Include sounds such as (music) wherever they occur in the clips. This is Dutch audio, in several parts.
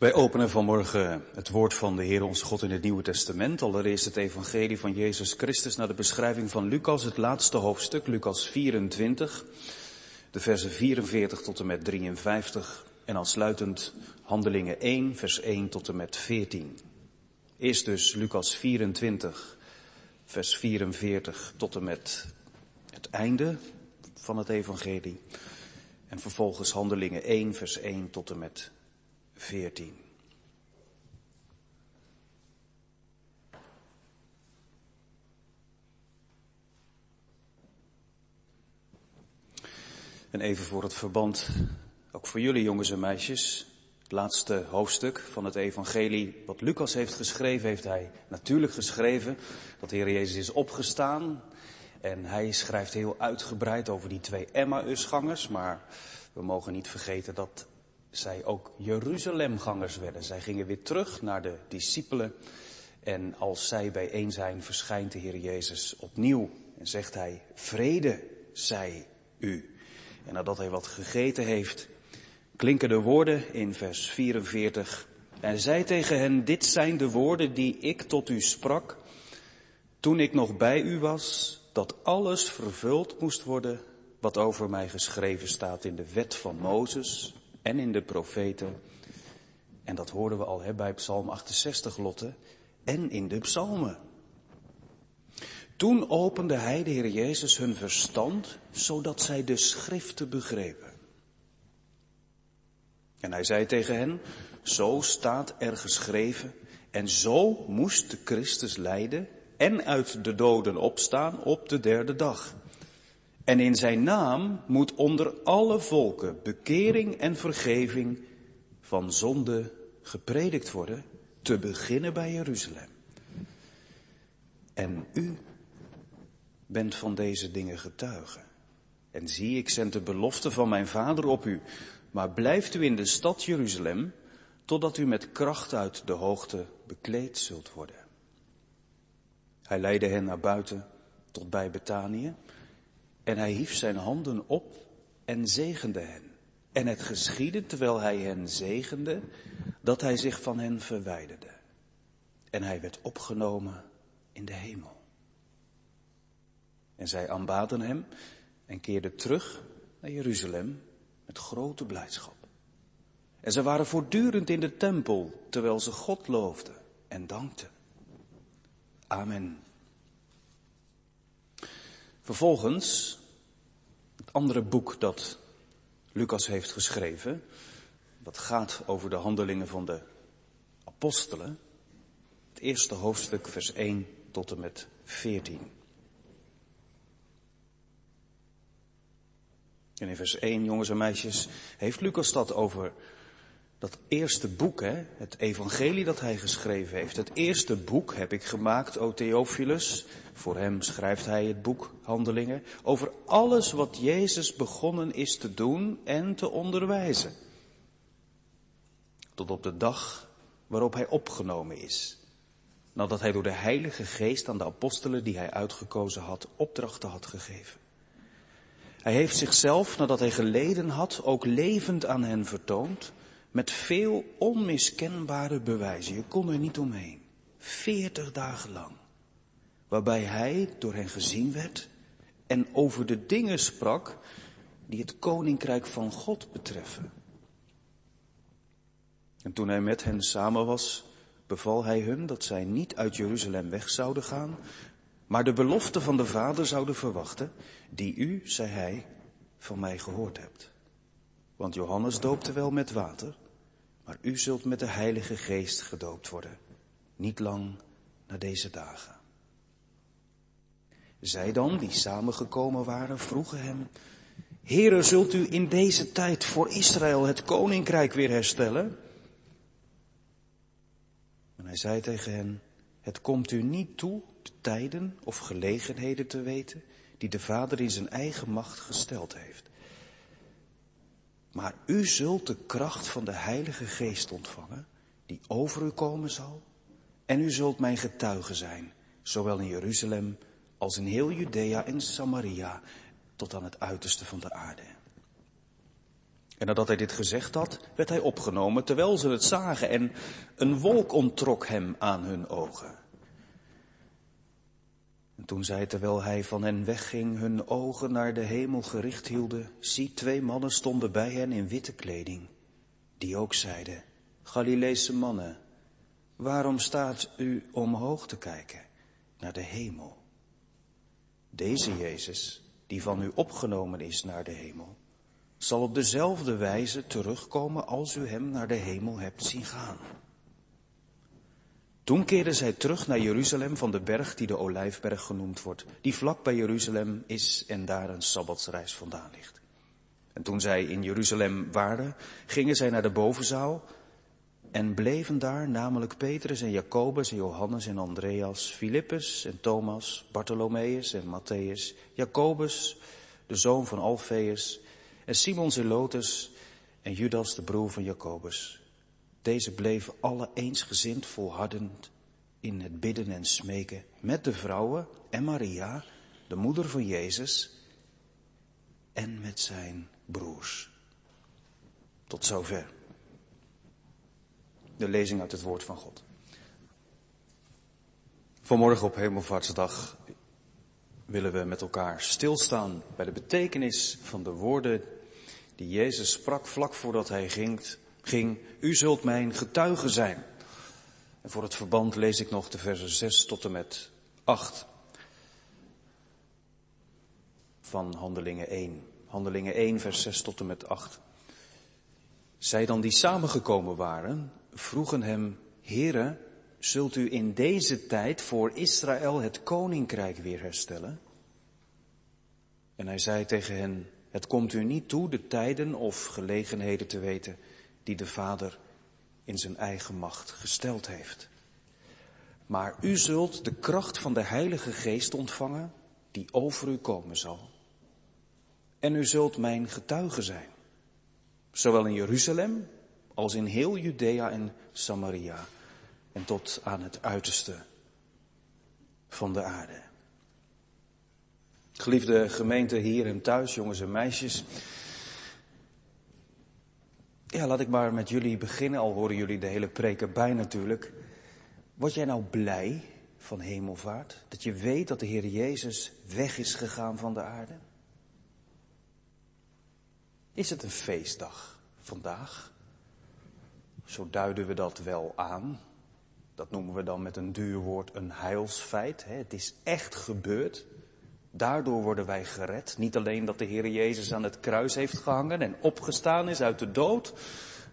Wij openen vanmorgen het woord van de Heer onze God in het Nieuwe Testament. Allereerst het evangelie van Jezus Christus naar de beschrijving van Lucas, het laatste hoofdstuk, Lucas 24, de versen 44 tot en met 53 en aansluitend Handelingen 1, vers 1 tot en met 14. Eerst dus Lucas 24, vers 44 tot en met het einde van het evangelie. En vervolgens Handelingen 1, vers 1 tot en met 14. En even voor het verband, ook voor jullie jongens en meisjes, het laatste hoofdstuk van het evangelie wat Lucas heeft geschreven, heeft hij natuurlijk geschreven dat de Heer Jezus is opgestaan. En hij schrijft heel uitgebreid over die twee Emmausgangers, maar we mogen niet vergeten dat zij ook Jeruzalemgangers werden. Zij gingen weer terug naar de discipelen. En als zij bijeen zijn, verschijnt de Heer Jezus opnieuw en zegt hij, vrede zij u. En nadat hij wat gegeten heeft, klinken de woorden in vers 44. En zei tegen hen, dit zijn de woorden die ik tot u sprak toen ik nog bij u was, dat alles vervuld moest worden wat over mij geschreven staat in de wet van Mozes en in de profeten. En dat hoorden we al hè, bij Psalm 68, Lotte, en in de psalmen. Toen opende hij, de Heer Jezus, hun verstand, zodat zij de schriften begrepen. En hij zei tegen hen, zo staat er geschreven, en zo moest de Christus lijden en uit de doden opstaan op de derde dag. En in zijn naam moet onder alle volken bekering en vergeving van zonde gepredikt worden, te beginnen bij Jeruzalem. En u bent van deze dingen getuige. En zie, ik zend de belofte van mijn vader op u, maar blijft u in de stad Jeruzalem, totdat u met kracht uit de hoogte bekleed zult worden. Hij leidde hen naar buiten tot bij Betanië en hij hief zijn handen op en zegende hen. En het geschiedde terwijl hij hen zegende, dat hij zich van hen verwijderde. En hij werd opgenomen in de hemel. En zij aanbaden hem en keerden terug naar Jeruzalem met grote blijdschap. En ze waren voortdurend in de tempel, terwijl ze God loofden en dankten. Amen. Vervolgens, het andere boek dat Lucas heeft geschreven, dat gaat over de handelingen van de apostelen. Het eerste hoofdstuk, vers 1 tot en met 14. En in vers 1, jongens en meisjes, heeft Lucas dat over dat eerste boek, hè, het evangelie dat hij geschreven heeft. Het eerste boek heb ik gemaakt, o Theophilus. Voor hem schrijft hij het boek Handelingen. Over alles wat Jezus begonnen is te doen en te onderwijzen. Tot op de dag waarop hij opgenomen is. Nadat hij door de Heilige Geest aan de apostelen die hij uitgekozen had, opdrachten had gegeven. Hij heeft zichzelf, nadat hij geleden had, ook levend aan hen vertoond met veel onmiskenbare bewijzen. Je kon er niet omheen. Veertig dagen lang. Waarbij hij door hen gezien werd en over de dingen sprak die het koninkrijk van God betreffen. En toen hij met hen samen was, beval hij hun dat zij niet uit Jeruzalem weg zouden gaan, maar de belofte van de Vader zouden verwachten, die u, zei hij, van mij gehoord hebt. Want Johannes doopte wel met water, maar u zult met de Heilige Geest gedoopt worden, niet lang na deze dagen. Zij dan, die samengekomen waren, vroegen hem, Heere, zult u in deze tijd voor Israël het koninkrijk weer herstellen? En hij zei tegen hen, het komt u niet toe de tijden of gelegenheden te weten die de Vader in zijn eigen macht gesteld heeft. Maar u zult de kracht van de Heilige Geest ontvangen, die over u komen zal. En u zult mijn getuige zijn, zowel in Jeruzalem als in heel Judea en Samaria, tot aan het uiterste van de aarde. En nadat hij dit gezegd had, werd hij opgenomen terwijl ze het zagen en een wolk onttrok hem aan hun ogen. En toen zij, terwijl hij van hen wegging, hun ogen naar de hemel gericht hielden, zie twee mannen stonden bij hen in witte kleding, die ook zeiden, Galileese mannen, waarom staat u omhoog te kijken naar de hemel? Deze Jezus, die van u opgenomen is naar de hemel, zal op dezelfde wijze terugkomen als u hem naar de hemel hebt zien gaan. Toen keerden zij terug naar Jeruzalem van de berg die de Olijfberg genoemd wordt, die vlak bij Jeruzalem is en daar een sabbatsreis vandaan ligt. En toen zij in Jeruzalem waren, gingen zij naar de bovenzaal en bleven daar, namelijk Petrus en Jacobus en Johannes en Andreas, Filippus en Thomas, Bartholomeus en Matthäus, Jacobus, de zoon van Alfeus, en Simon Zelotes en Judas, de broer van Jacobus. Deze bleven alle eensgezind volhardend in het bidden en smeken met de vrouwen en Maria, de moeder van Jezus, en met zijn broers. Tot zover. De lezing uit het woord van God. Vanmorgen op Hemelvaartsdag willen we met elkaar stilstaan bij de betekenis van de woorden die Jezus sprak vlak voordat hij ging, ging, u zult mijn getuige zijn. En voor het verband lees ik nog de versen 6 tot en met 8 van Handelingen 1. Handelingen 1, vers 6 tot en met 8. Zij dan die samengekomen waren, vroegen hem, Heere, zult u in deze tijd voor Israël het koninkrijk weer herstellen? En hij zei tegen hen, het komt u niet toe de tijden of gelegenheden te weten die de Vader in zijn eigen macht gesteld heeft. Maar u zult de kracht van de Heilige Geest ontvangen die over u komen zal. En u zult mijn getuige zijn, zowel in Jeruzalem als in heel Judea en Samaria en tot aan het uiterste van de aarde. Geliefde gemeente hier en thuis, jongens en meisjes. Ja, laat ik maar met jullie beginnen, al horen jullie de hele preek erbij natuurlijk. Word jij nou blij van hemelvaart? Dat je weet dat de Heer Jezus weg is gegaan van de aarde? Is het een feestdag vandaag? Zo duiden we dat wel aan. Dat noemen we dan met een duur woord een heilsfeit. Het is echt gebeurd. Daardoor worden wij gered. Niet alleen dat de Heer Jezus aan het kruis heeft gehangen en opgestaan is uit de dood,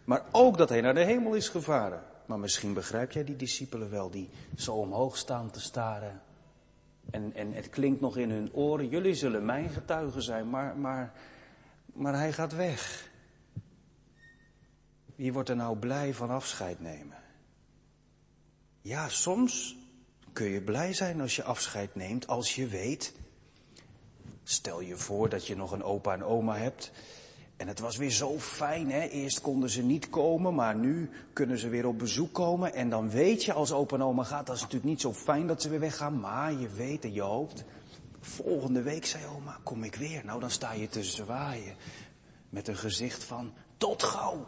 maar ook dat hij naar de hemel is gevaren. Maar misschien begrijp jij die discipelen wel, die zo omhoog staan te staren. En, en het klinkt nog in hun oren, jullie zullen mijn getuigen zijn, maar, maar, maar hij gaat weg. Wie wordt er nou blij van afscheid nemen? Ja, soms kun je blij zijn als je afscheid neemt, als je weet Stel je voor dat je nog een opa en oma hebt. En het was weer zo fijn, hè? Eerst konden ze niet komen, maar nu kunnen ze weer op bezoek komen. En dan weet je, als opa en oma gaat, dat is natuurlijk niet zo fijn dat ze weer weggaan. Maar je weet en je hoopt, volgende week, zei oma, kom ik weer. Nou, dan sta je te zwaaien met een gezicht van, tot gauw.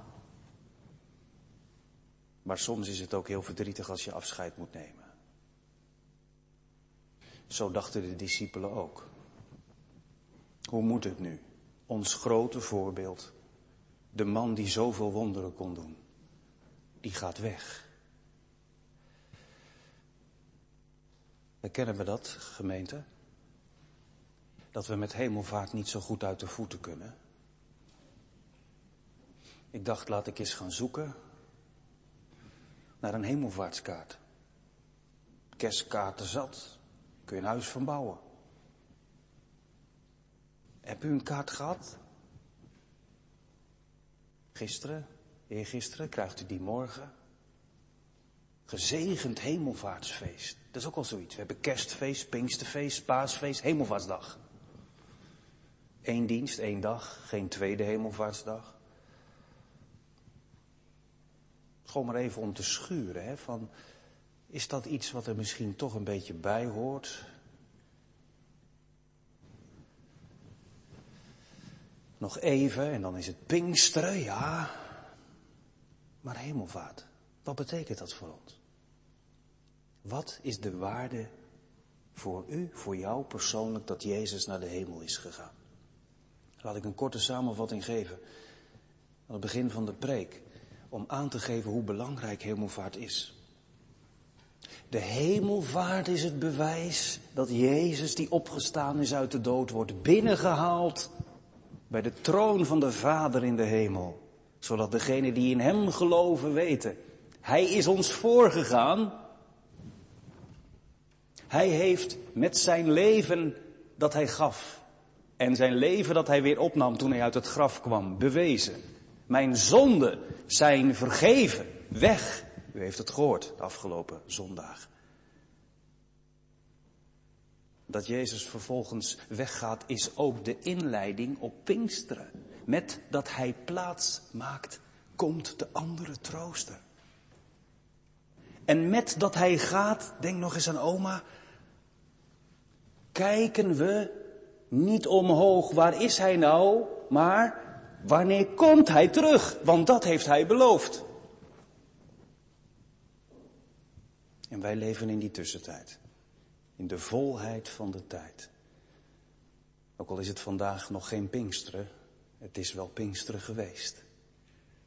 Maar soms is het ook heel verdrietig als je afscheid moet nemen. Zo dachten de discipelen ook. Hoe moet het nu? Ons grote voorbeeld, de man die zoveel wonderen kon doen, die gaat weg. Herkennen we dat, gemeente? Dat we met hemelvaart niet zo goed uit de voeten kunnen. Ik dacht, laat ik eens gaan zoeken naar een hemelvaartskaart. Kerstkaarten zat, kun je een huis van bouwen. Heb u een kaart gehad? Gisteren, eergisteren, krijgt u die morgen. Gezegend hemelvaartsfeest. Dat is ook al zoiets. We hebben kerstfeest, pinksterfeest, paasfeest, hemelvaartsdag. Eén dienst, één dag, geen tweede hemelvaartsdag. Gewoon maar even om te schuren, hè, van, is dat iets wat er misschien toch een beetje bij hoort? Nog even en dan is het Pinksteren, ja. Maar hemelvaart, wat betekent dat voor ons? Wat is de waarde voor u, voor jou persoonlijk, dat Jezus naar de hemel is gegaan? Laat ik een korte samenvatting geven aan het begin van de preek, om aan te geven hoe belangrijk hemelvaart is. De hemelvaart is het bewijs dat Jezus, die opgestaan is uit de dood, wordt binnengehaald bij de troon van de Vader in de hemel. Zodat degenen die in Hem geloven weten, Hij is ons voorgegaan. Hij heeft met zijn leven dat Hij gaf en zijn leven dat Hij weer opnam toen Hij uit het graf kwam, bewezen. Mijn zonden zijn vergeven, weg. U heeft het gehoord de afgelopen zondag. Dat Jezus vervolgens weggaat is ook de inleiding op Pinksteren. Met dat hij plaats maakt, komt de andere trooster. En met dat hij gaat, denk nog eens aan oma, kijken we niet omhoog, waar is hij nou, maar wanneer komt hij terug? Want dat heeft hij beloofd. En wij leven in die tussentijd. In de volheid van de tijd. Ook al is het vandaag nog geen Pinksteren, het is wel Pinksteren geweest.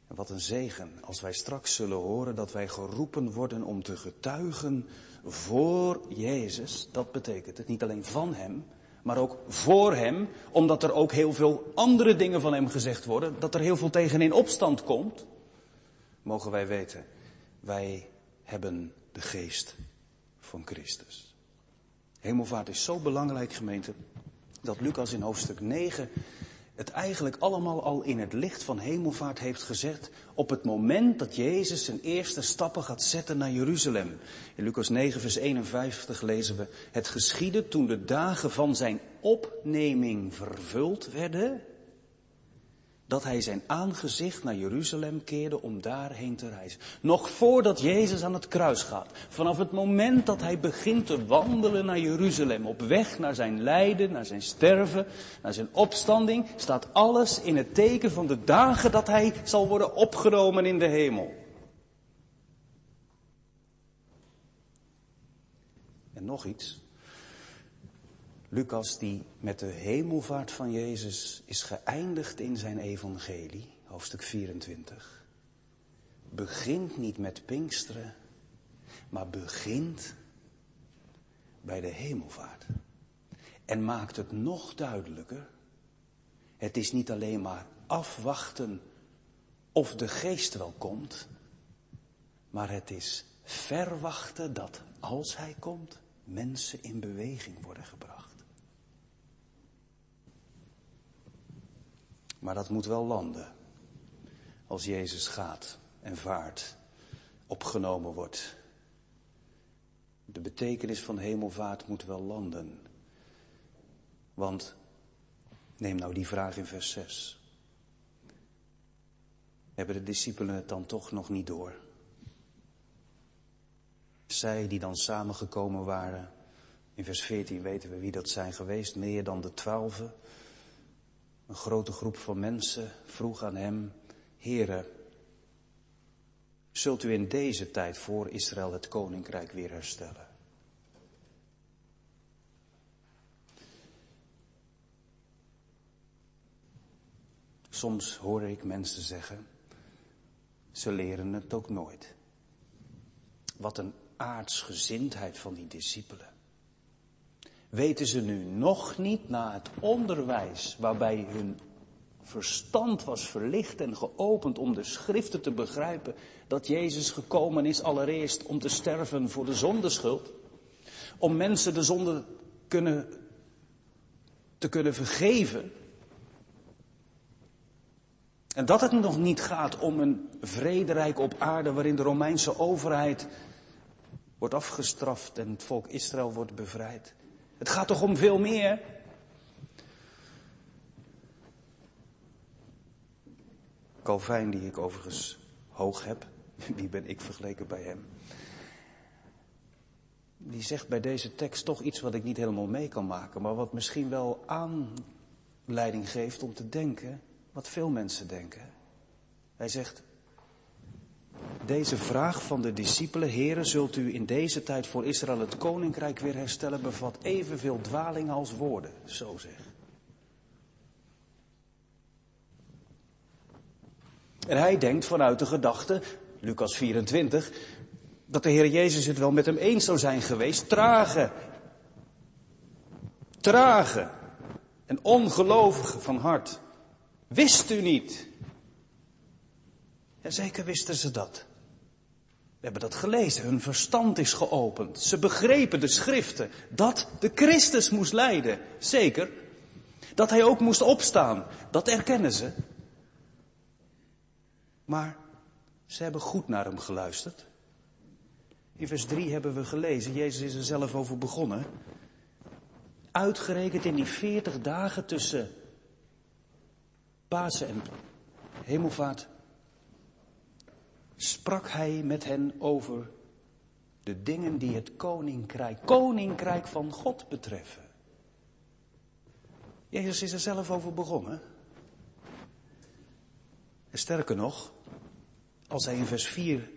En wat een zegen als wij straks zullen horen dat wij geroepen worden om te getuigen voor Jezus. Dat betekent het niet alleen van Hem, maar ook voor Hem, omdat er ook heel veel andere dingen van Hem gezegd worden, dat er heel veel tegen in opstand komt. Mogen wij weten, wij hebben de geest van Christus. Hemelvaart is zo belangrijk, gemeente, dat Lucas in hoofdstuk 9 het eigenlijk allemaal al in het licht van hemelvaart heeft gezet op het moment dat Jezus zijn eerste stappen gaat zetten naar Jeruzalem. In Lucas 9, vers 51 lezen we, het geschiedde toen de dagen van zijn opneming vervuld werden, dat hij zijn aangezicht naar Jeruzalem keerde om daarheen te reizen. Nog voordat Jezus aan het kruis gaat, vanaf het moment dat hij begint te wandelen naar Jeruzalem, op weg naar zijn lijden, naar zijn sterven, naar zijn opstanding, staat alles in het teken van de dagen dat hij zal worden opgenomen in de hemel. En nog iets. Lucas, die met de hemelvaart van Jezus is geëindigd in zijn evangelie, hoofdstuk 24, begint niet met Pinksteren, maar begint bij de hemelvaart. En maakt het nog duidelijker, het is niet alleen maar afwachten of de geest wel komt, maar het is verwachten dat als hij komt, mensen in beweging worden gebracht. Maar dat moet wel landen. Als Jezus gaat en vaart, opgenomen wordt. De betekenis van hemelvaart moet wel landen. Want, neem nou die vraag in vers 6. Hebben de discipelen het dan toch nog niet door? Zij die dan samengekomen waren, in vers 14 weten we wie dat zijn geweest, meer dan de twaalfen. Een grote groep van mensen vroeg aan hem, Heere, zult u in deze tijd voor Israël het koninkrijk weer herstellen? Soms hoor ik mensen zeggen, ze leren het ook nooit. Wat een aardsgezindheid van die discipelen weten ze nu nog niet na het onderwijs waarbij hun verstand was verlicht en geopend om de schriften te begrijpen dat Jezus gekomen is allereerst om te sterven voor de zondeschuld, om mensen de zonde kunnen, te kunnen vergeven. En dat het nog niet gaat om een vrederijk op aarde waarin de Romeinse overheid wordt afgestraft en het volk Israël wordt bevrijd. Het gaat toch om veel meer? Calvijn, die ik overigens hoog heb, (laughs) wie ben ik vergeleken bij hem? Die zegt bij deze tekst toch iets wat ik niet helemaal mee kan maken, maar wat misschien wel leiding geeft om te denken wat veel mensen denken. Hij zegt, deze vraag van de discipelen, heren, zult u in deze tijd voor Israël het koninkrijk weer herstellen, bevat evenveel dwaling als woorden, zo zeg. En hij denkt vanuit de gedachte, Lucas 24, dat de Heer Jezus het wel met hem eens zou zijn geweest. Trage, trage en ongelovige van hart. Wist u niet? Ja, zeker wisten ze dat. We hebben dat gelezen. Hun verstand is geopend. Ze begrepen de schriften. Dat de Christus moest lijden. Zeker. Dat hij ook moest opstaan. Dat erkennen ze. Maar ze hebben goed naar hem geluisterd. In vers 3 hebben we gelezen, Jezus is er zelf over begonnen. Uitgerekend in die 40 dagen tussen Pasen en Hemelvaart sprak hij met hen over de dingen die het koninkrijk, koninkrijk van God betreffen. Jezus is er zelf over begonnen. En sterker nog, als hij in vers 4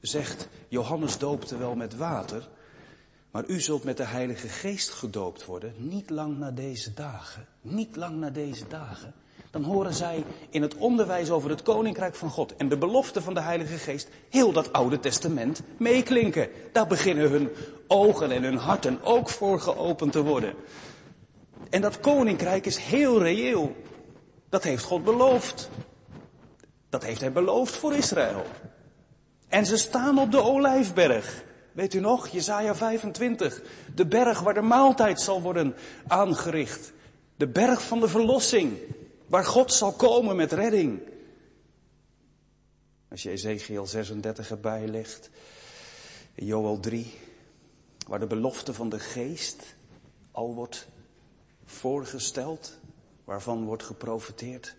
zegt, Johannes doopte wel met water, maar u zult met de Heilige Geest gedoopt worden, niet lang na deze dagen, niet lang na deze dagen, dan horen zij in het onderwijs over het Koninkrijk van God en de belofte van de Heilige Geest heel dat Oude Testament meeklinken. Daar beginnen hun ogen en hun harten ook voor geopend te worden. En dat Koninkrijk is heel reëel. Dat heeft God beloofd. Dat heeft hij beloofd voor Israël. En ze staan op de olijfberg. Weet u nog, Jezaja 25. De berg waar de maaltijd zal worden aangericht. De berg van de verlossing. Waar God zal komen met redding. Als je Ezekiel 36 erbij legt. Joel 3. Waar de belofte van de geest al wordt voorgesteld. Waarvan wordt geprofiteerd.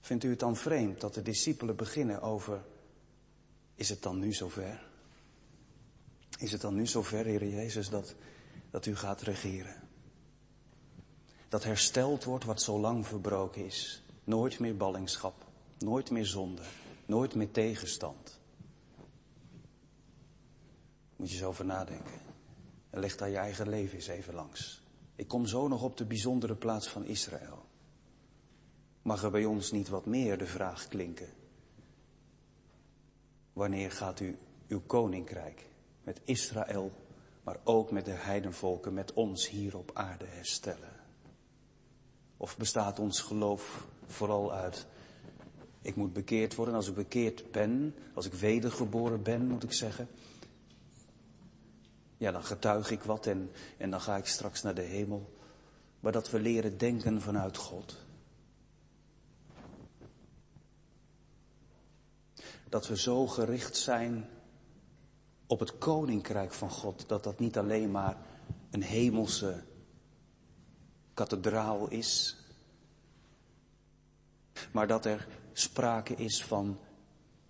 Vindt u het dan vreemd dat de discipelen beginnen over, is het dan nu zover? Is het dan nu zover, Heer Jezus, dat, dat u gaat regeren? Dat hersteld wordt wat zo lang verbroken is. Nooit meer ballingschap, nooit meer zonde, nooit meer tegenstand. Moet je zo over nadenken. En leg daar je eigen leven eens even langs. Ik kom zo nog op de bijzondere plaats van Israël. Mag er bij ons niet wat meer de vraag klinken? Wanneer gaat u uw koninkrijk met Israël, maar ook met de heidenvolken, met ons hier op aarde herstellen? Of bestaat ons geloof vooral uit, ik moet bekeerd worden, als ik bekeerd ben, als ik wedergeboren ben, moet ik zeggen, ja, dan getuig ik wat en, en dan ga ik straks naar de hemel. Maar dat we leren denken vanuit God. dat we zo gericht zijn op het koninkrijk van God, dat dat niet alleen maar een hemelse kathedraal is, maar dat er sprake is van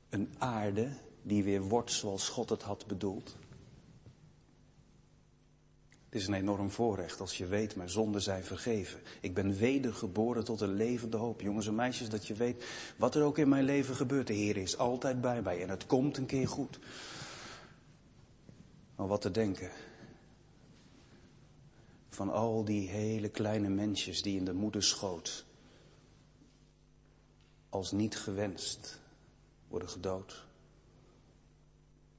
een aarde die weer wordt zoals God het had bedoeld. Het is een enorm voorrecht als je weet, mijn zonden zijn vergeven. Ik ben wedergeboren tot een levende hoop. Jongens en meisjes, dat je weet, wat er ook in mijn leven gebeurt, de Heer is altijd bij mij en het komt een keer goed. Maar wat te denken van al die hele kleine mensjes die in de moederschoot als niet gewenst worden gedood.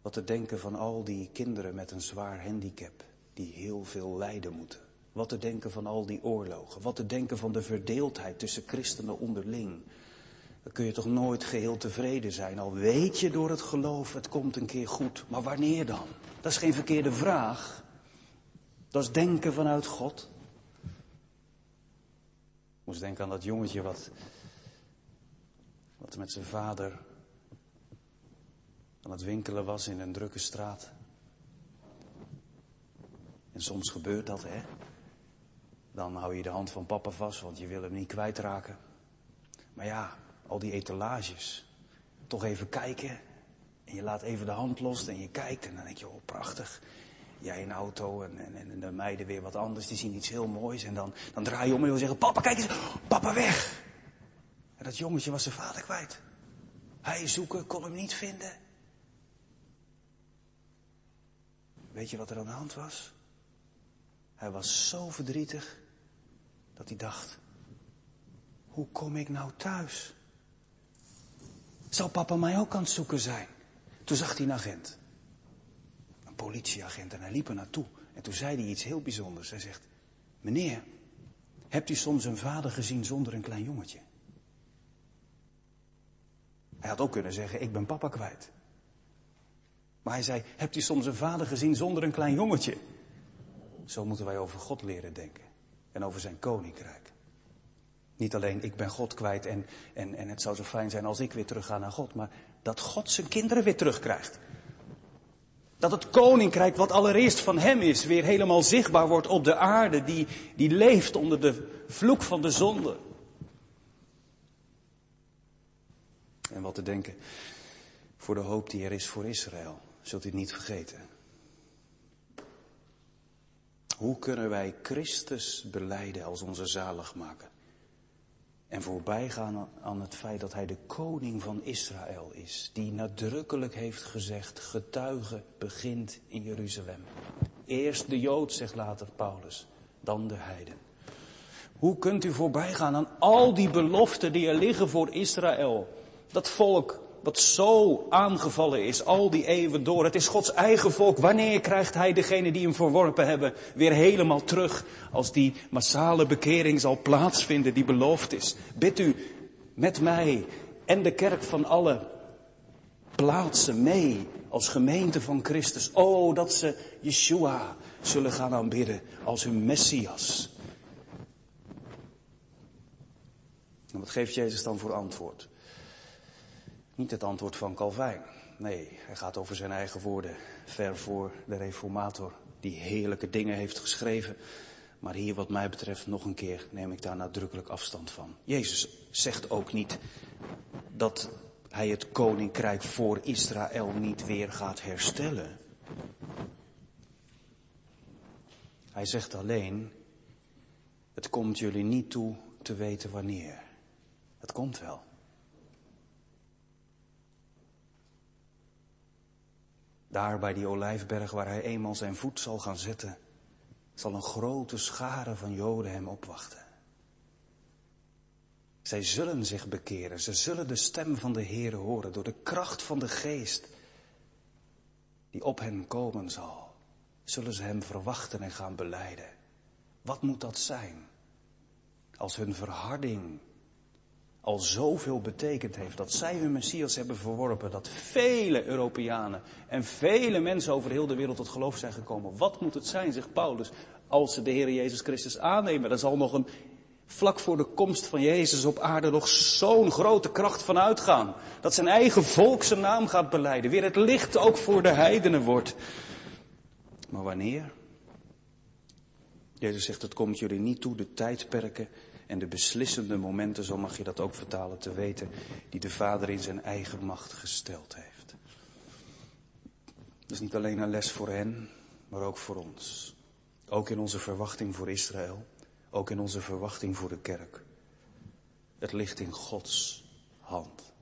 Wat te denken van al die kinderen met een zwaar handicap die heel veel lijden moeten. Wat te denken van al die oorlogen. Wat te denken van de verdeeldheid tussen christenen onderling. Dan kun je toch nooit geheel tevreden zijn. Al weet je door het geloof, het komt een keer goed. Maar wanneer dan? Dat is geen verkeerde vraag. Dat is denken vanuit God. Ik moest denken aan dat jongetje wat, wat met zijn vader aan het winkelen was in een drukke straat. En soms gebeurt dat, hè. Dan hou je de hand van papa vast, want je wil hem niet kwijtraken. Maar ja, al die etalages. Toch even kijken. En je laat even de hand los en je kijkt en dan denk je, oh prachtig. Jij een auto en, en, en de meiden weer wat anders. Die zien iets heel moois en dan, dan draai je om en wil zeggen, papa kijk eens, papa weg. En dat jongetje was zijn vader kwijt. Hij zoeken, kon hem niet vinden. Weet je wat er aan de hand was? Hij was zo verdrietig dat hij dacht, hoe kom ik nou thuis? Zal papa mij ook aan het zoeken zijn? Toen zag hij een agent. Politieagent en hij liep er naartoe. En toen zei hij iets heel bijzonders. Hij zegt, meneer, hebt u soms een vader gezien zonder een klein jongetje? Hij had ook kunnen zeggen, ik ben papa kwijt. Maar hij zei, hebt u soms een vader gezien zonder een klein jongetje? Zo moeten wij over God leren denken. En over zijn koninkrijk. Niet alleen ik ben God kwijt en, en, en het zou zo fijn zijn als ik weer terug ga naar God. Maar dat God zijn kinderen weer terugkrijgt. Dat het koninkrijk wat allereerst van hem is weer helemaal zichtbaar wordt op de aarde die, die leeft onder de vloek van de zonde. En wat te denken voor de hoop die er is voor Israël. Zult u niet vergeten. Hoe kunnen wij Christus beleiden als onze zaligmaker? En voorbij gaan aan het feit dat hij de koning van Israël is. Die nadrukkelijk heeft gezegd, getuige begint in Jeruzalem. Eerst de Jood, zegt later Paulus, dan de heiden. Hoe kunt u voorbij gaan aan al die beloften die er liggen voor Israël? Dat volk wat zo aangevallen is, al die eeuwen door. Het is Gods eigen volk. Wanneer krijgt Hij degene die hem verworpen hebben weer helemaal terug? Als die massale bekering zal plaatsvinden die beloofd is. Bid u met mij en de kerk van alle plaatsen mee als gemeente van Christus. Oh, dat ze Yeshua zullen gaan aanbidden als hun Messias. En wat geeft Jezus dan voor antwoord? Niet het antwoord van Calvijn. Nee, hij gaat over zijn eigen woorden. Ver voor de reformator die heerlijke dingen heeft geschreven. Maar hier wat mij betreft nog een keer neem ik daar nadrukkelijk afstand van. Jezus zegt ook niet dat hij het koninkrijk voor Israël niet weer gaat herstellen. Hij zegt alleen, het komt jullie niet toe te weten wanneer. Het komt wel. Daar bij die olijfberg waar hij eenmaal zijn voet zal gaan zetten, zal een grote schare van Joden hem opwachten. Zij zullen zich bekeren, ze zullen de stem van de Heer horen door de kracht van de geest die op hen komen zal. Zullen ze hem verwachten en gaan beleiden. Wat moet dat zijn? Als hun verharding al zoveel betekend heeft. Dat zij hun Messias hebben verworpen. Dat vele Europeanen en vele mensen over heel de wereld tot geloof zijn gekomen. Wat moet het zijn, zegt Paulus, als ze de Heer Jezus Christus aannemen? Er zal nog een, vlak voor de komst van Jezus op aarde nog zo'n grote kracht van uitgaan. Dat zijn eigen volk zijn naam gaat beleiden. Weer het licht ook voor de heidenen wordt. Maar wanneer? Jezus zegt, het komt jullie niet toe de tijdperken en de beslissende momenten, zo mag je dat ook vertalen, te weten, die de Vader in zijn eigen macht gesteld heeft. Dat is niet alleen een les voor hen, maar ook voor ons. Ook in onze verwachting voor Israël, ook in onze verwachting voor de kerk. Het ligt in Gods hand.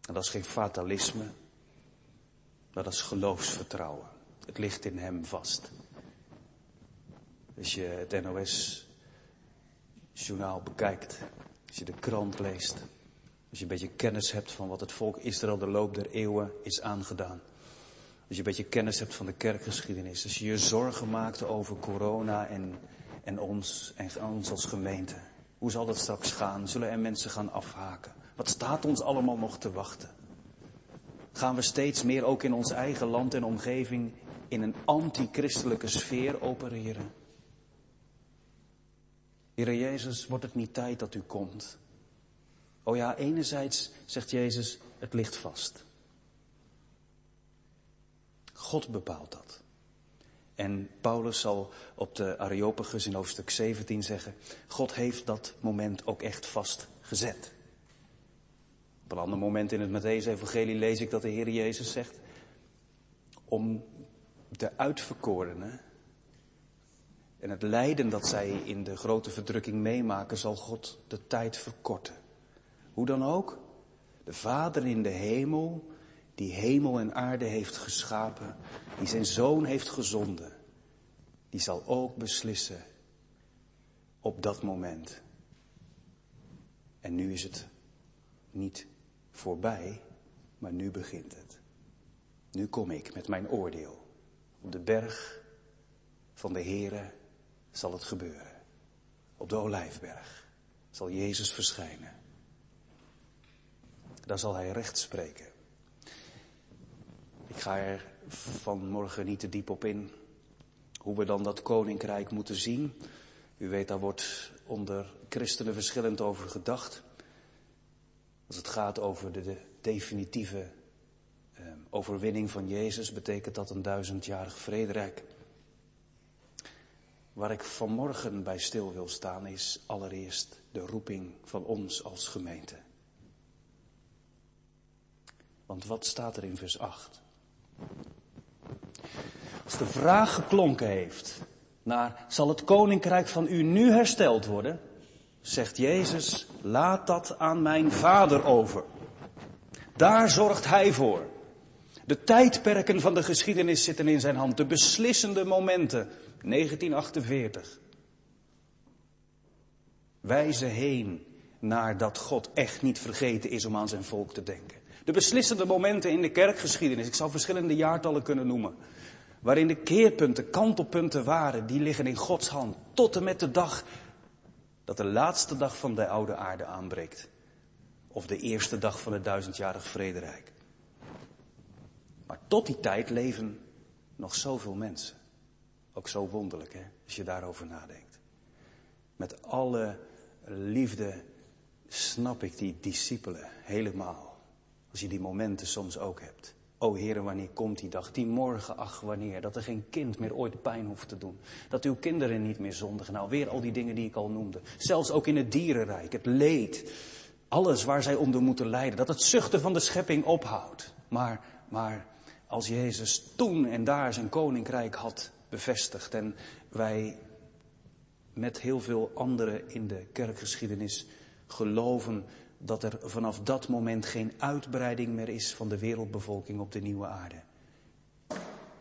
En dat is geen fatalisme, dat is geloofsvertrouwen. Het ligt in Hem vast. Als je het NOS journaal bekijkt, als je de krant leest, als je een beetje kennis hebt van wat het volk Israël de loop der eeuwen is aangedaan. Als je een beetje kennis hebt van de kerkgeschiedenis. Als je je zorgen maakt over corona en, en ons en ons als gemeente. Hoe zal dat straks gaan? Zullen er mensen gaan afhaken? Wat staat ons allemaal nog te wachten? Gaan we steeds meer ook in ons eigen land en omgeving in een antichristelijke sfeer opereren? Heere Jezus, wordt het niet tijd dat u komt? Oh ja, enerzijds zegt Jezus, het ligt vast. God bepaalt dat. En Paulus zal op de Areopagus in hoofdstuk 17 zeggen, God heeft dat moment ook echt vastgezet. Op een ander moment in het Matthäus-evangelie lees ik dat de Heer Jezus zegt, om de uitverkorenen en het lijden dat zij in de grote verdrukking meemaken, zal God de tijd verkorten. Hoe dan ook, de Vader in de hemel, die hemel en aarde heeft geschapen, die zijn zoon heeft gezonden, die zal ook beslissen op dat moment. En nu is het niet voorbij, maar nu begint het. Nu kom ik met mijn oordeel. Op de berg van de Here zal het gebeuren. Op de Olijfberg zal Jezus verschijnen. Daar zal hij recht spreken. Ik ga er vanmorgen niet te diep op in hoe we dan dat koninkrijk moeten zien. U weet, daar wordt onder christenen verschillend over gedacht. Als het gaat over de, de definitieve eh, overwinning van Jezus, betekent dat een duizendjarig vrederijk. Waar ik vanmorgen bij stil wil staan is allereerst de roeping van ons als gemeente. Want wat staat er in vers 8? Als de vraag geklonken heeft naar zal het koninkrijk van u nu hersteld worden, zegt Jezus, laat dat aan mijn Vader over. Daar zorgt Hij voor. De tijdperken van de geschiedenis zitten in zijn hand, de beslissende momenten. 1948. Wijzen heen naar dat God echt niet vergeten is om aan zijn volk te denken. De beslissende momenten in de kerkgeschiedenis, ik zou verschillende jaartallen kunnen noemen, waarin de keerpunten, kantelpunten waren, die liggen in Gods hand tot en met de dag dat de laatste dag van de oude aarde aanbreekt. Of de eerste dag van het duizendjarig vrederijk. Maar tot die tijd leven nog zoveel mensen. Ook zo wonderlijk, hè, als je daarover nadenkt. Met alle liefde snap ik die discipelen helemaal. Als je die momenten soms ook hebt. O Heer, wanneer komt die dag? Die morgen, ach wanneer? Dat er geen kind meer ooit pijn hoeft te doen. Dat uw kinderen niet meer zondigen. Nou, weer al die dingen die ik al noemde. Zelfs ook in het dierenrijk, het leed. Alles waar zij onder moeten lijden. Dat het zuchten van de schepping ophoudt. Maar, maar als Jezus toen en daar zijn koninkrijk had bevestigd en wij met heel veel anderen in de kerkgeschiedenis geloven dat er vanaf dat moment geen uitbreiding meer is van de wereldbevolking op de nieuwe aarde.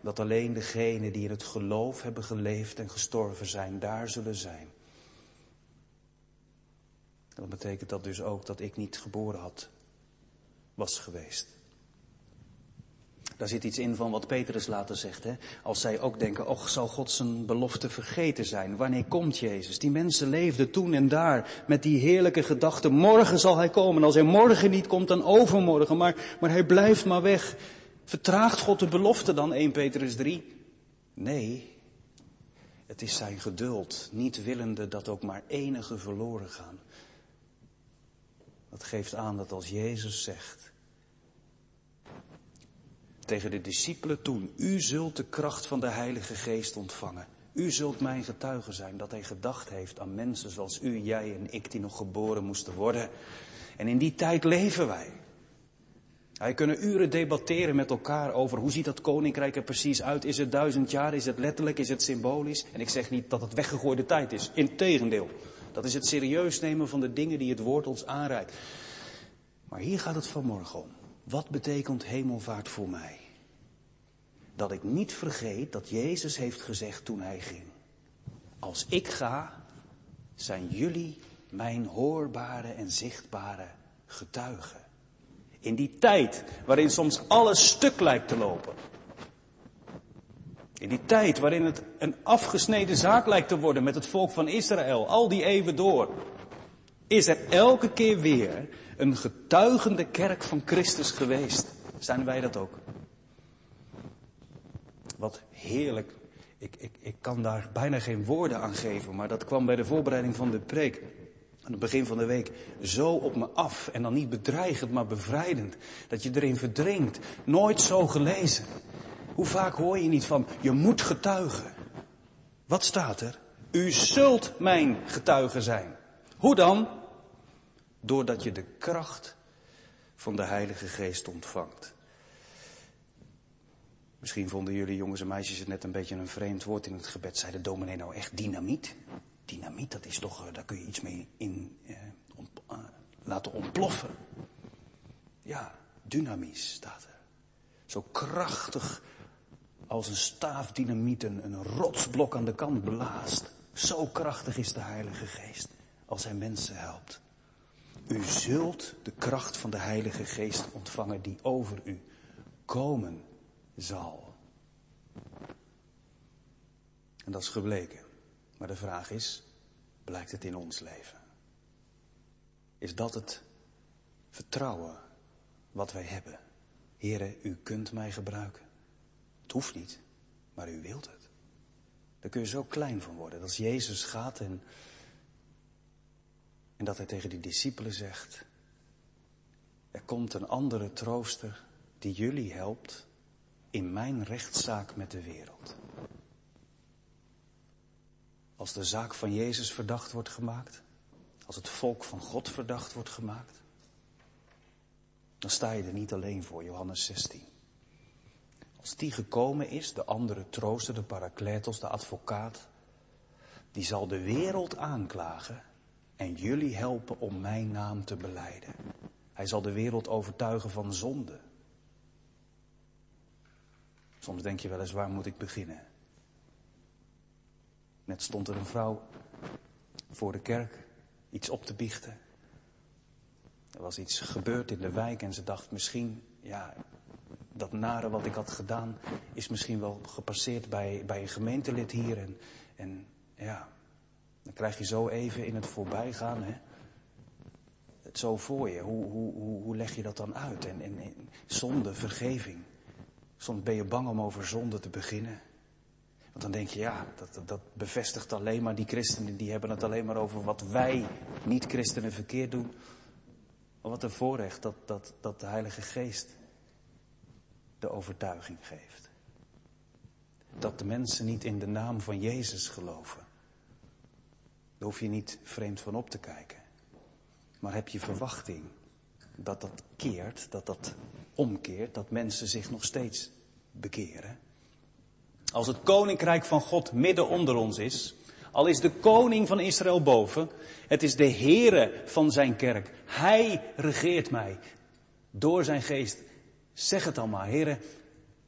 Dat alleen degenen die in het geloof hebben geleefd en gestorven zijn, daar zullen zijn. Dan betekent dat dus ook dat ik niet geboren had, was geweest. Daar zit iets in van wat Petrus later zegt. Hè? Als zij ook denken, och, zal God zijn belofte vergeten zijn? Wanneer komt Jezus? Die mensen leefden toen en daar met die heerlijke gedachte. Morgen zal hij komen. Als hij morgen niet komt, dan overmorgen. Maar, maar hij blijft maar weg. Vertraagt God de belofte dan, 1 Petrus 3? Nee, het is zijn geduld, niet willende dat ook maar enige verloren gaan. Dat geeft aan dat als Jezus zegt, tegen de discipelen toen, u zult de kracht van de Heilige Geest ontvangen. U zult mijn getuige zijn dat hij gedacht heeft aan mensen zoals u, jij en ik die nog geboren moesten worden. En in die tijd leven wij. Wij kunnen uren debatteren met elkaar over hoe ziet dat koninkrijk er precies uit. Is het duizend jaar? Is het letterlijk? Is het symbolisch? En ik zeg niet dat het weggegooide tijd is. Integendeel. Dat is het serieus nemen van de dingen die het woord ons aanreikt. Maar hier gaat het vanmorgen om. Wat betekent hemelvaart voor mij? Dat ik niet vergeet dat Jezus heeft gezegd toen hij ging. Als ik ga, zijn jullie mijn hoorbare en zichtbare getuigen. In die tijd waarin soms alles stuk lijkt te lopen. In die tijd waarin het een afgesneden zaak lijkt te worden met het volk van Israël, al die eeuwen door, is er elke keer weer een getuigende kerk van Christus geweest. Zijn wij dat ook? Wat heerlijk. Ik, ik, ik kan daar bijna geen woorden aan geven, maar dat kwam bij de voorbereiding van de preek. Aan het begin van de week zo op me af. En dan niet bedreigend, maar bevrijdend. Dat je erin verdrinkt. Nooit zo gelezen. Hoe vaak hoor je niet van, je moet getuigen. Wat staat er? U zult mijn getuige zijn. Hoe dan? Doordat je de kracht van de Heilige Geest ontvangt. Misschien vonden jullie jongens en meisjes het net een beetje een vreemd woord in het gebed. Zei de nou echt dynamiet? Dynamiet, dat is toch, eh, daar kun je iets mee in, eh, eh, laten ontploffen. Ja, dynamisch staat er. Zo krachtig als een staaf dynamiet een, een rotsblok aan de kant blaast. Zo krachtig is de Heilige Geest als hij mensen helpt. U zult de kracht van de Heilige Geest ontvangen die over u komen zal. En dat is gebleken. Maar de vraag is, blijkt het in ons leven? Is dat het vertrouwen wat wij hebben? Heren, u kunt mij gebruiken. Het hoeft niet, maar u wilt het. Daar kun je zo klein van worden. Als Jezus gaat en, en dat hij tegen die discipelen zegt, er komt een andere trooster die jullie helpt in mijn rechtszaak met de wereld. Als de zaak van Jezus verdacht wordt gemaakt, als het volk van God verdacht wordt gemaakt, dan sta je er niet alleen voor, Johannes 16. Als die gekomen is, de andere trooster, de parakletos, de advocaat, die zal de wereld aanklagen en jullie helpen om mijn naam te beleiden. Hij zal de wereld overtuigen van zonde. Soms denk je wel eens, waar moet ik beginnen? Net stond er een vrouw voor de kerk iets op te biechten. Er was iets gebeurd in de wijk en ze dacht misschien, ja, dat nare wat ik had gedaan is misschien wel gepasseerd bij, bij een gemeentelid hier. En, en ja, dan krijg je zo even in het voorbijgaan hè, het zo voor je. Hoe, hoe, hoe, hoe leg je dat dan uit? En, en, zonde, vergeving. Soms ben je bang om over zonde te beginnen. Want dan denk je, ja, dat, dat bevestigt alleen maar die christenen, die hebben het alleen maar over wat wij niet-christenen verkeerd doen. Maar wat een voorrecht dat, dat, dat de Heilige Geest de overtuiging geeft. Dat de mensen niet in de naam van Jezus geloven. Hoef je niet vreemd van op te kijken. Maar heb je verwachting dat dat keert, dat dat omkeert, dat mensen zich nog steeds bekeren? Als het koninkrijk van God midden onder ons is, al is de koning van Israël boven, het is de Heere van zijn kerk. Hij regeert mij door zijn geest. Zeg het dan maar, Heere,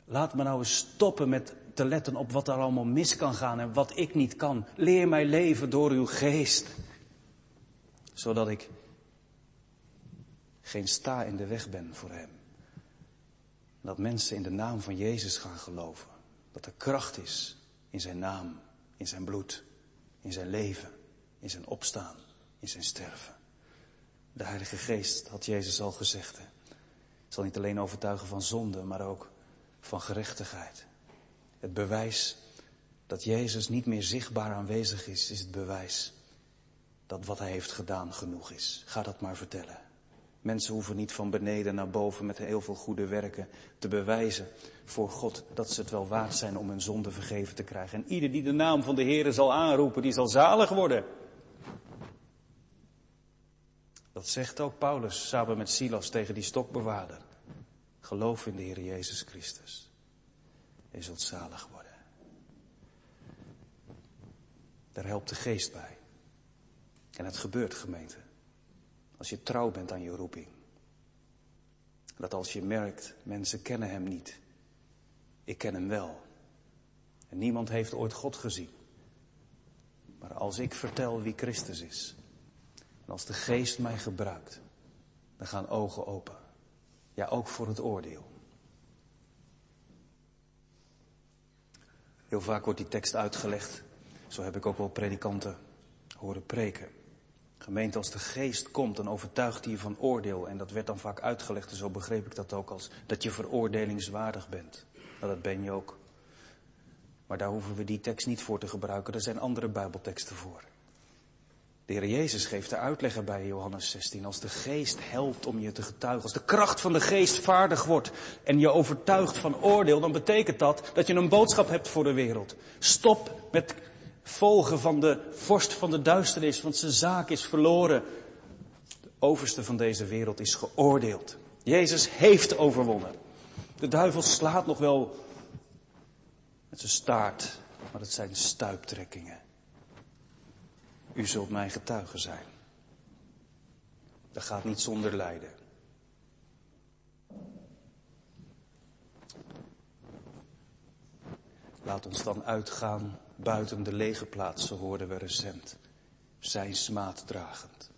laat me nou eens stoppen met te letten op wat er allemaal mis kan gaan en wat ik niet kan. Leer mij leven door uw geest, zodat ik geen sta in de weg ben voor hem. Dat mensen in de naam van Jezus gaan geloven. Dat er kracht is in zijn naam, in zijn bloed, in zijn leven, in zijn opstaan, in zijn sterven. De Heilige Geest, had Jezus al gezegd, hè, zal niet alleen overtuigen van zonde, maar ook van gerechtigheid. Het bewijs dat Jezus niet meer zichtbaar aanwezig is, is het bewijs dat wat hij heeft gedaan genoeg is. Ga dat maar vertellen. Mensen hoeven niet van beneden naar boven met heel veel goede werken te bewijzen voor God dat ze het wel waard zijn om hun zonde vergeven te krijgen. En ieder die de naam van de Heer zal aanroepen, die zal zalig worden. Dat zegt ook Paulus samen met Silas tegen die stokbewaarder. Geloof in de Heer Jezus Christus. Je zult zalig worden. Daar helpt de geest bij. En het gebeurt, gemeente. Als je trouw bent aan je roeping. Dat als je merkt, mensen kennen hem niet. Ik ken hem wel. En niemand heeft ooit God gezien. Maar als ik vertel wie Christus is. En als de geest mij gebruikt. Dan gaan ogen open. Ja, ook voor het oordeel. Heel vaak wordt die tekst uitgelegd. Zo heb ik ook wel predikanten horen preken. Gemeente, als de geest komt, dan overtuigt hij je van oordeel. En dat werd dan vaak uitgelegd, en zo begreep ik dat ook als dat je veroordelingswaardig bent. Nou, dat ben je ook. Maar daar hoeven we die tekst niet voor te gebruiken. Er zijn andere Bijbelteksten voor. De Heer Jezus geeft de uitleg bij Johannes 16. Als de geest helpt om je te getuigen, als de kracht van de geest vaardig wordt en je overtuigt van oordeel, dan betekent dat dat je een boodschap hebt voor de wereld. Stop met volgen van de vorst van de duisternis, want zijn zaak is verloren. De overste van deze wereld is geoordeeld. Jezus heeft overwonnen. De duivel slaat nog wel met zijn staart, maar het zijn stuiptrekkingen. U zult mijn getuige zijn. Dat gaat niet zonder lijden. Laat ons dan uitgaan buiten de lege plaatsen, hoorden we recent. Zijn smaad dragend.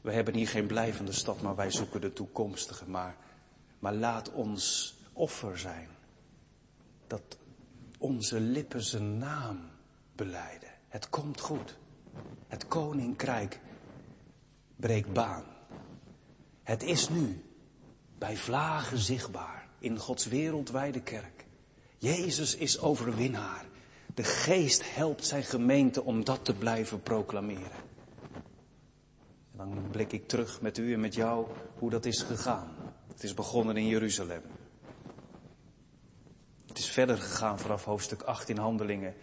We hebben hier geen blijvende stad, maar wij zoeken de toekomstige. Maar, maar laat ons offer zijn. Dat onze lippen zijn naam beleiden. Het komt goed. Het koninkrijk breekt baan. Het is nu bij vlagen zichtbaar in Gods wereldwijde kerk. Jezus is overwinnaar. De geest helpt zijn gemeente om dat te blijven proclameren. En dan blik ik terug met u en met jou hoe dat is gegaan. Het is begonnen in Jeruzalem. Het is verder gegaan vanaf hoofdstuk 8 in Handelingen.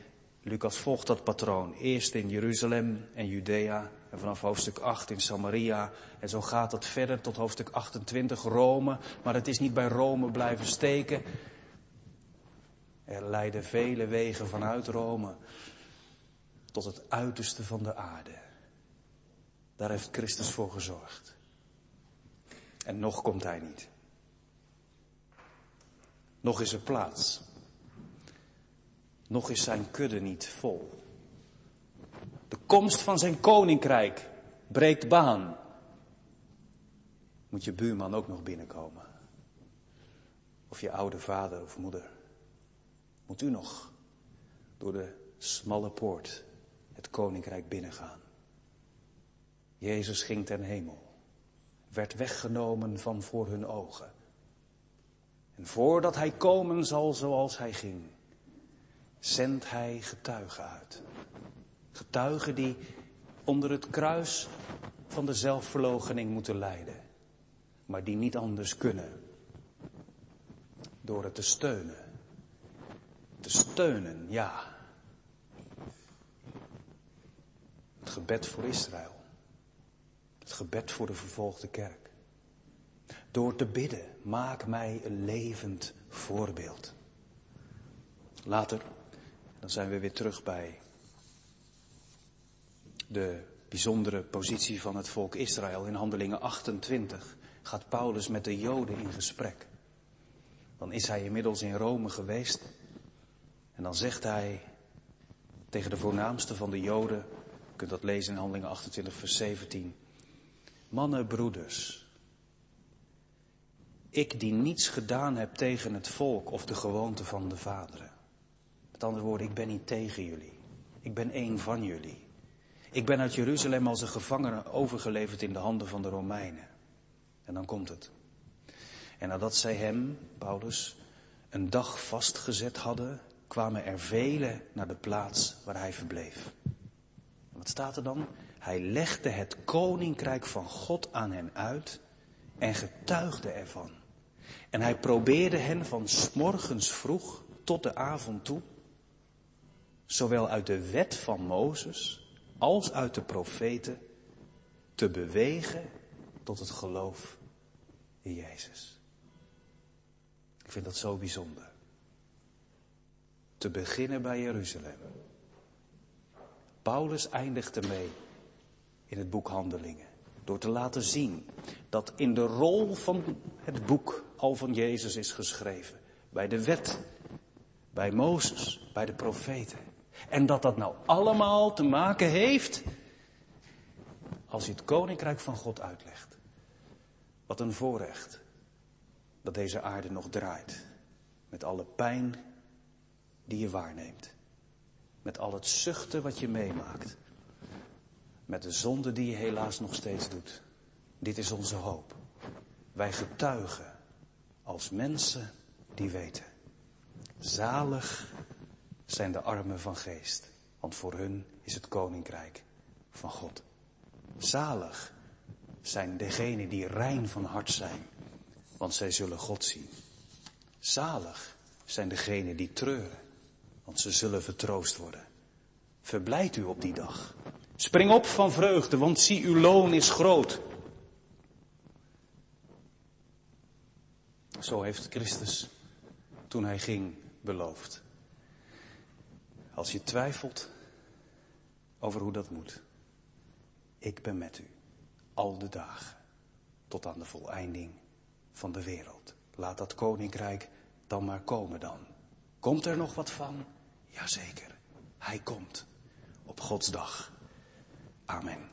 Lucas volgt dat patroon. Eerst in Jeruzalem en Judea en vanaf hoofdstuk 8 in Samaria. En zo gaat het verder tot hoofdstuk 28 Rome. Maar het is niet bij Rome blijven steken. Er leiden vele wegen vanuit Rome tot het uiterste van de aarde. Daar heeft Christus voor gezorgd. En nog komt hij niet. Nog is er plaats. Nog is zijn kudde niet vol. De komst van zijn koninkrijk breekt baan. Moet je buurman ook nog binnenkomen? Of je oude vader of moeder? Moet u nog door de smalle poort het koninkrijk binnengaan? Jezus ging ten hemel, werd weggenomen van voor hun ogen. En voordat hij komen zal zoals hij ging, zendt hij getuigen uit. Getuigen die onder het kruis van de zelfverloochening moeten lijden, maar die niet anders kunnen door het te steunen. Te steunen, ja. Het gebed voor Israël. Het gebed voor de vervolgde kerk. Door te bidden, maak mij een levend voorbeeld. Later, dan zijn we weer terug bij de bijzondere positie van het volk Israël. In Handelingen 28 gaat Paulus met de Joden in gesprek. Dan is hij inmiddels in Rome geweest. En dan zegt hij tegen de voornaamste van de Joden, je kunt dat lezen in Handelingen 28, vers 17. Mannen, broeders, ik die niets gedaan heb tegen het volk of de gewoonte van de vaderen. Met andere woorden, ik ben niet tegen jullie. Ik ben één van jullie. Ik ben uit Jeruzalem als een gevangene overgeleverd in de handen van de Romeinen. En dan komt het. En nadat zij hem, Paulus, een dag vastgezet hadden, kwamen er velen naar de plaats waar hij verbleef. wat staat er dan? Hij legde het koninkrijk van God aan hen uit en getuigde ervan. En hij probeerde hen van morgens vroeg tot de avond toe, zowel uit de wet van Mozes als uit de profeten, te bewegen tot het geloof in Jezus. Ik vind dat zo bijzonder. Te beginnen bij Jeruzalem. Paulus eindigt ermee in het boek Handelingen. Door te laten zien dat in de rol van het boek al van Jezus is geschreven. Bij de wet, bij Mozes, bij de profeten. En dat dat nou allemaal te maken heeft als je het koninkrijk van God uitlegt. Wat een voorrecht dat deze aarde nog draait. Met alle pijn die je waarneemt. Met al het zuchten wat je meemaakt. Met de zonde die je helaas nog steeds doet. Dit is onze hoop. Wij getuigen als mensen die weten. Zalig zijn de armen van geest, want voor hun is het koninkrijk van God. Zalig zijn degenen die rein van hart zijn, want zij zullen God zien. Zalig zijn degenen die treuren, want ze zullen vertroost worden. Verblijd u op die dag. Spring op van vreugde, want zie uw loon is groot. Zo heeft Christus, toen hij ging, beloofd. Als je twijfelt over hoe dat moet. Ik ben met u. Al de dagen. Tot aan de voleinding van de wereld. Laat dat koninkrijk dan maar komen dan. Komt er nog wat van? Jazeker. Hij komt. Op Gods dag. Amen.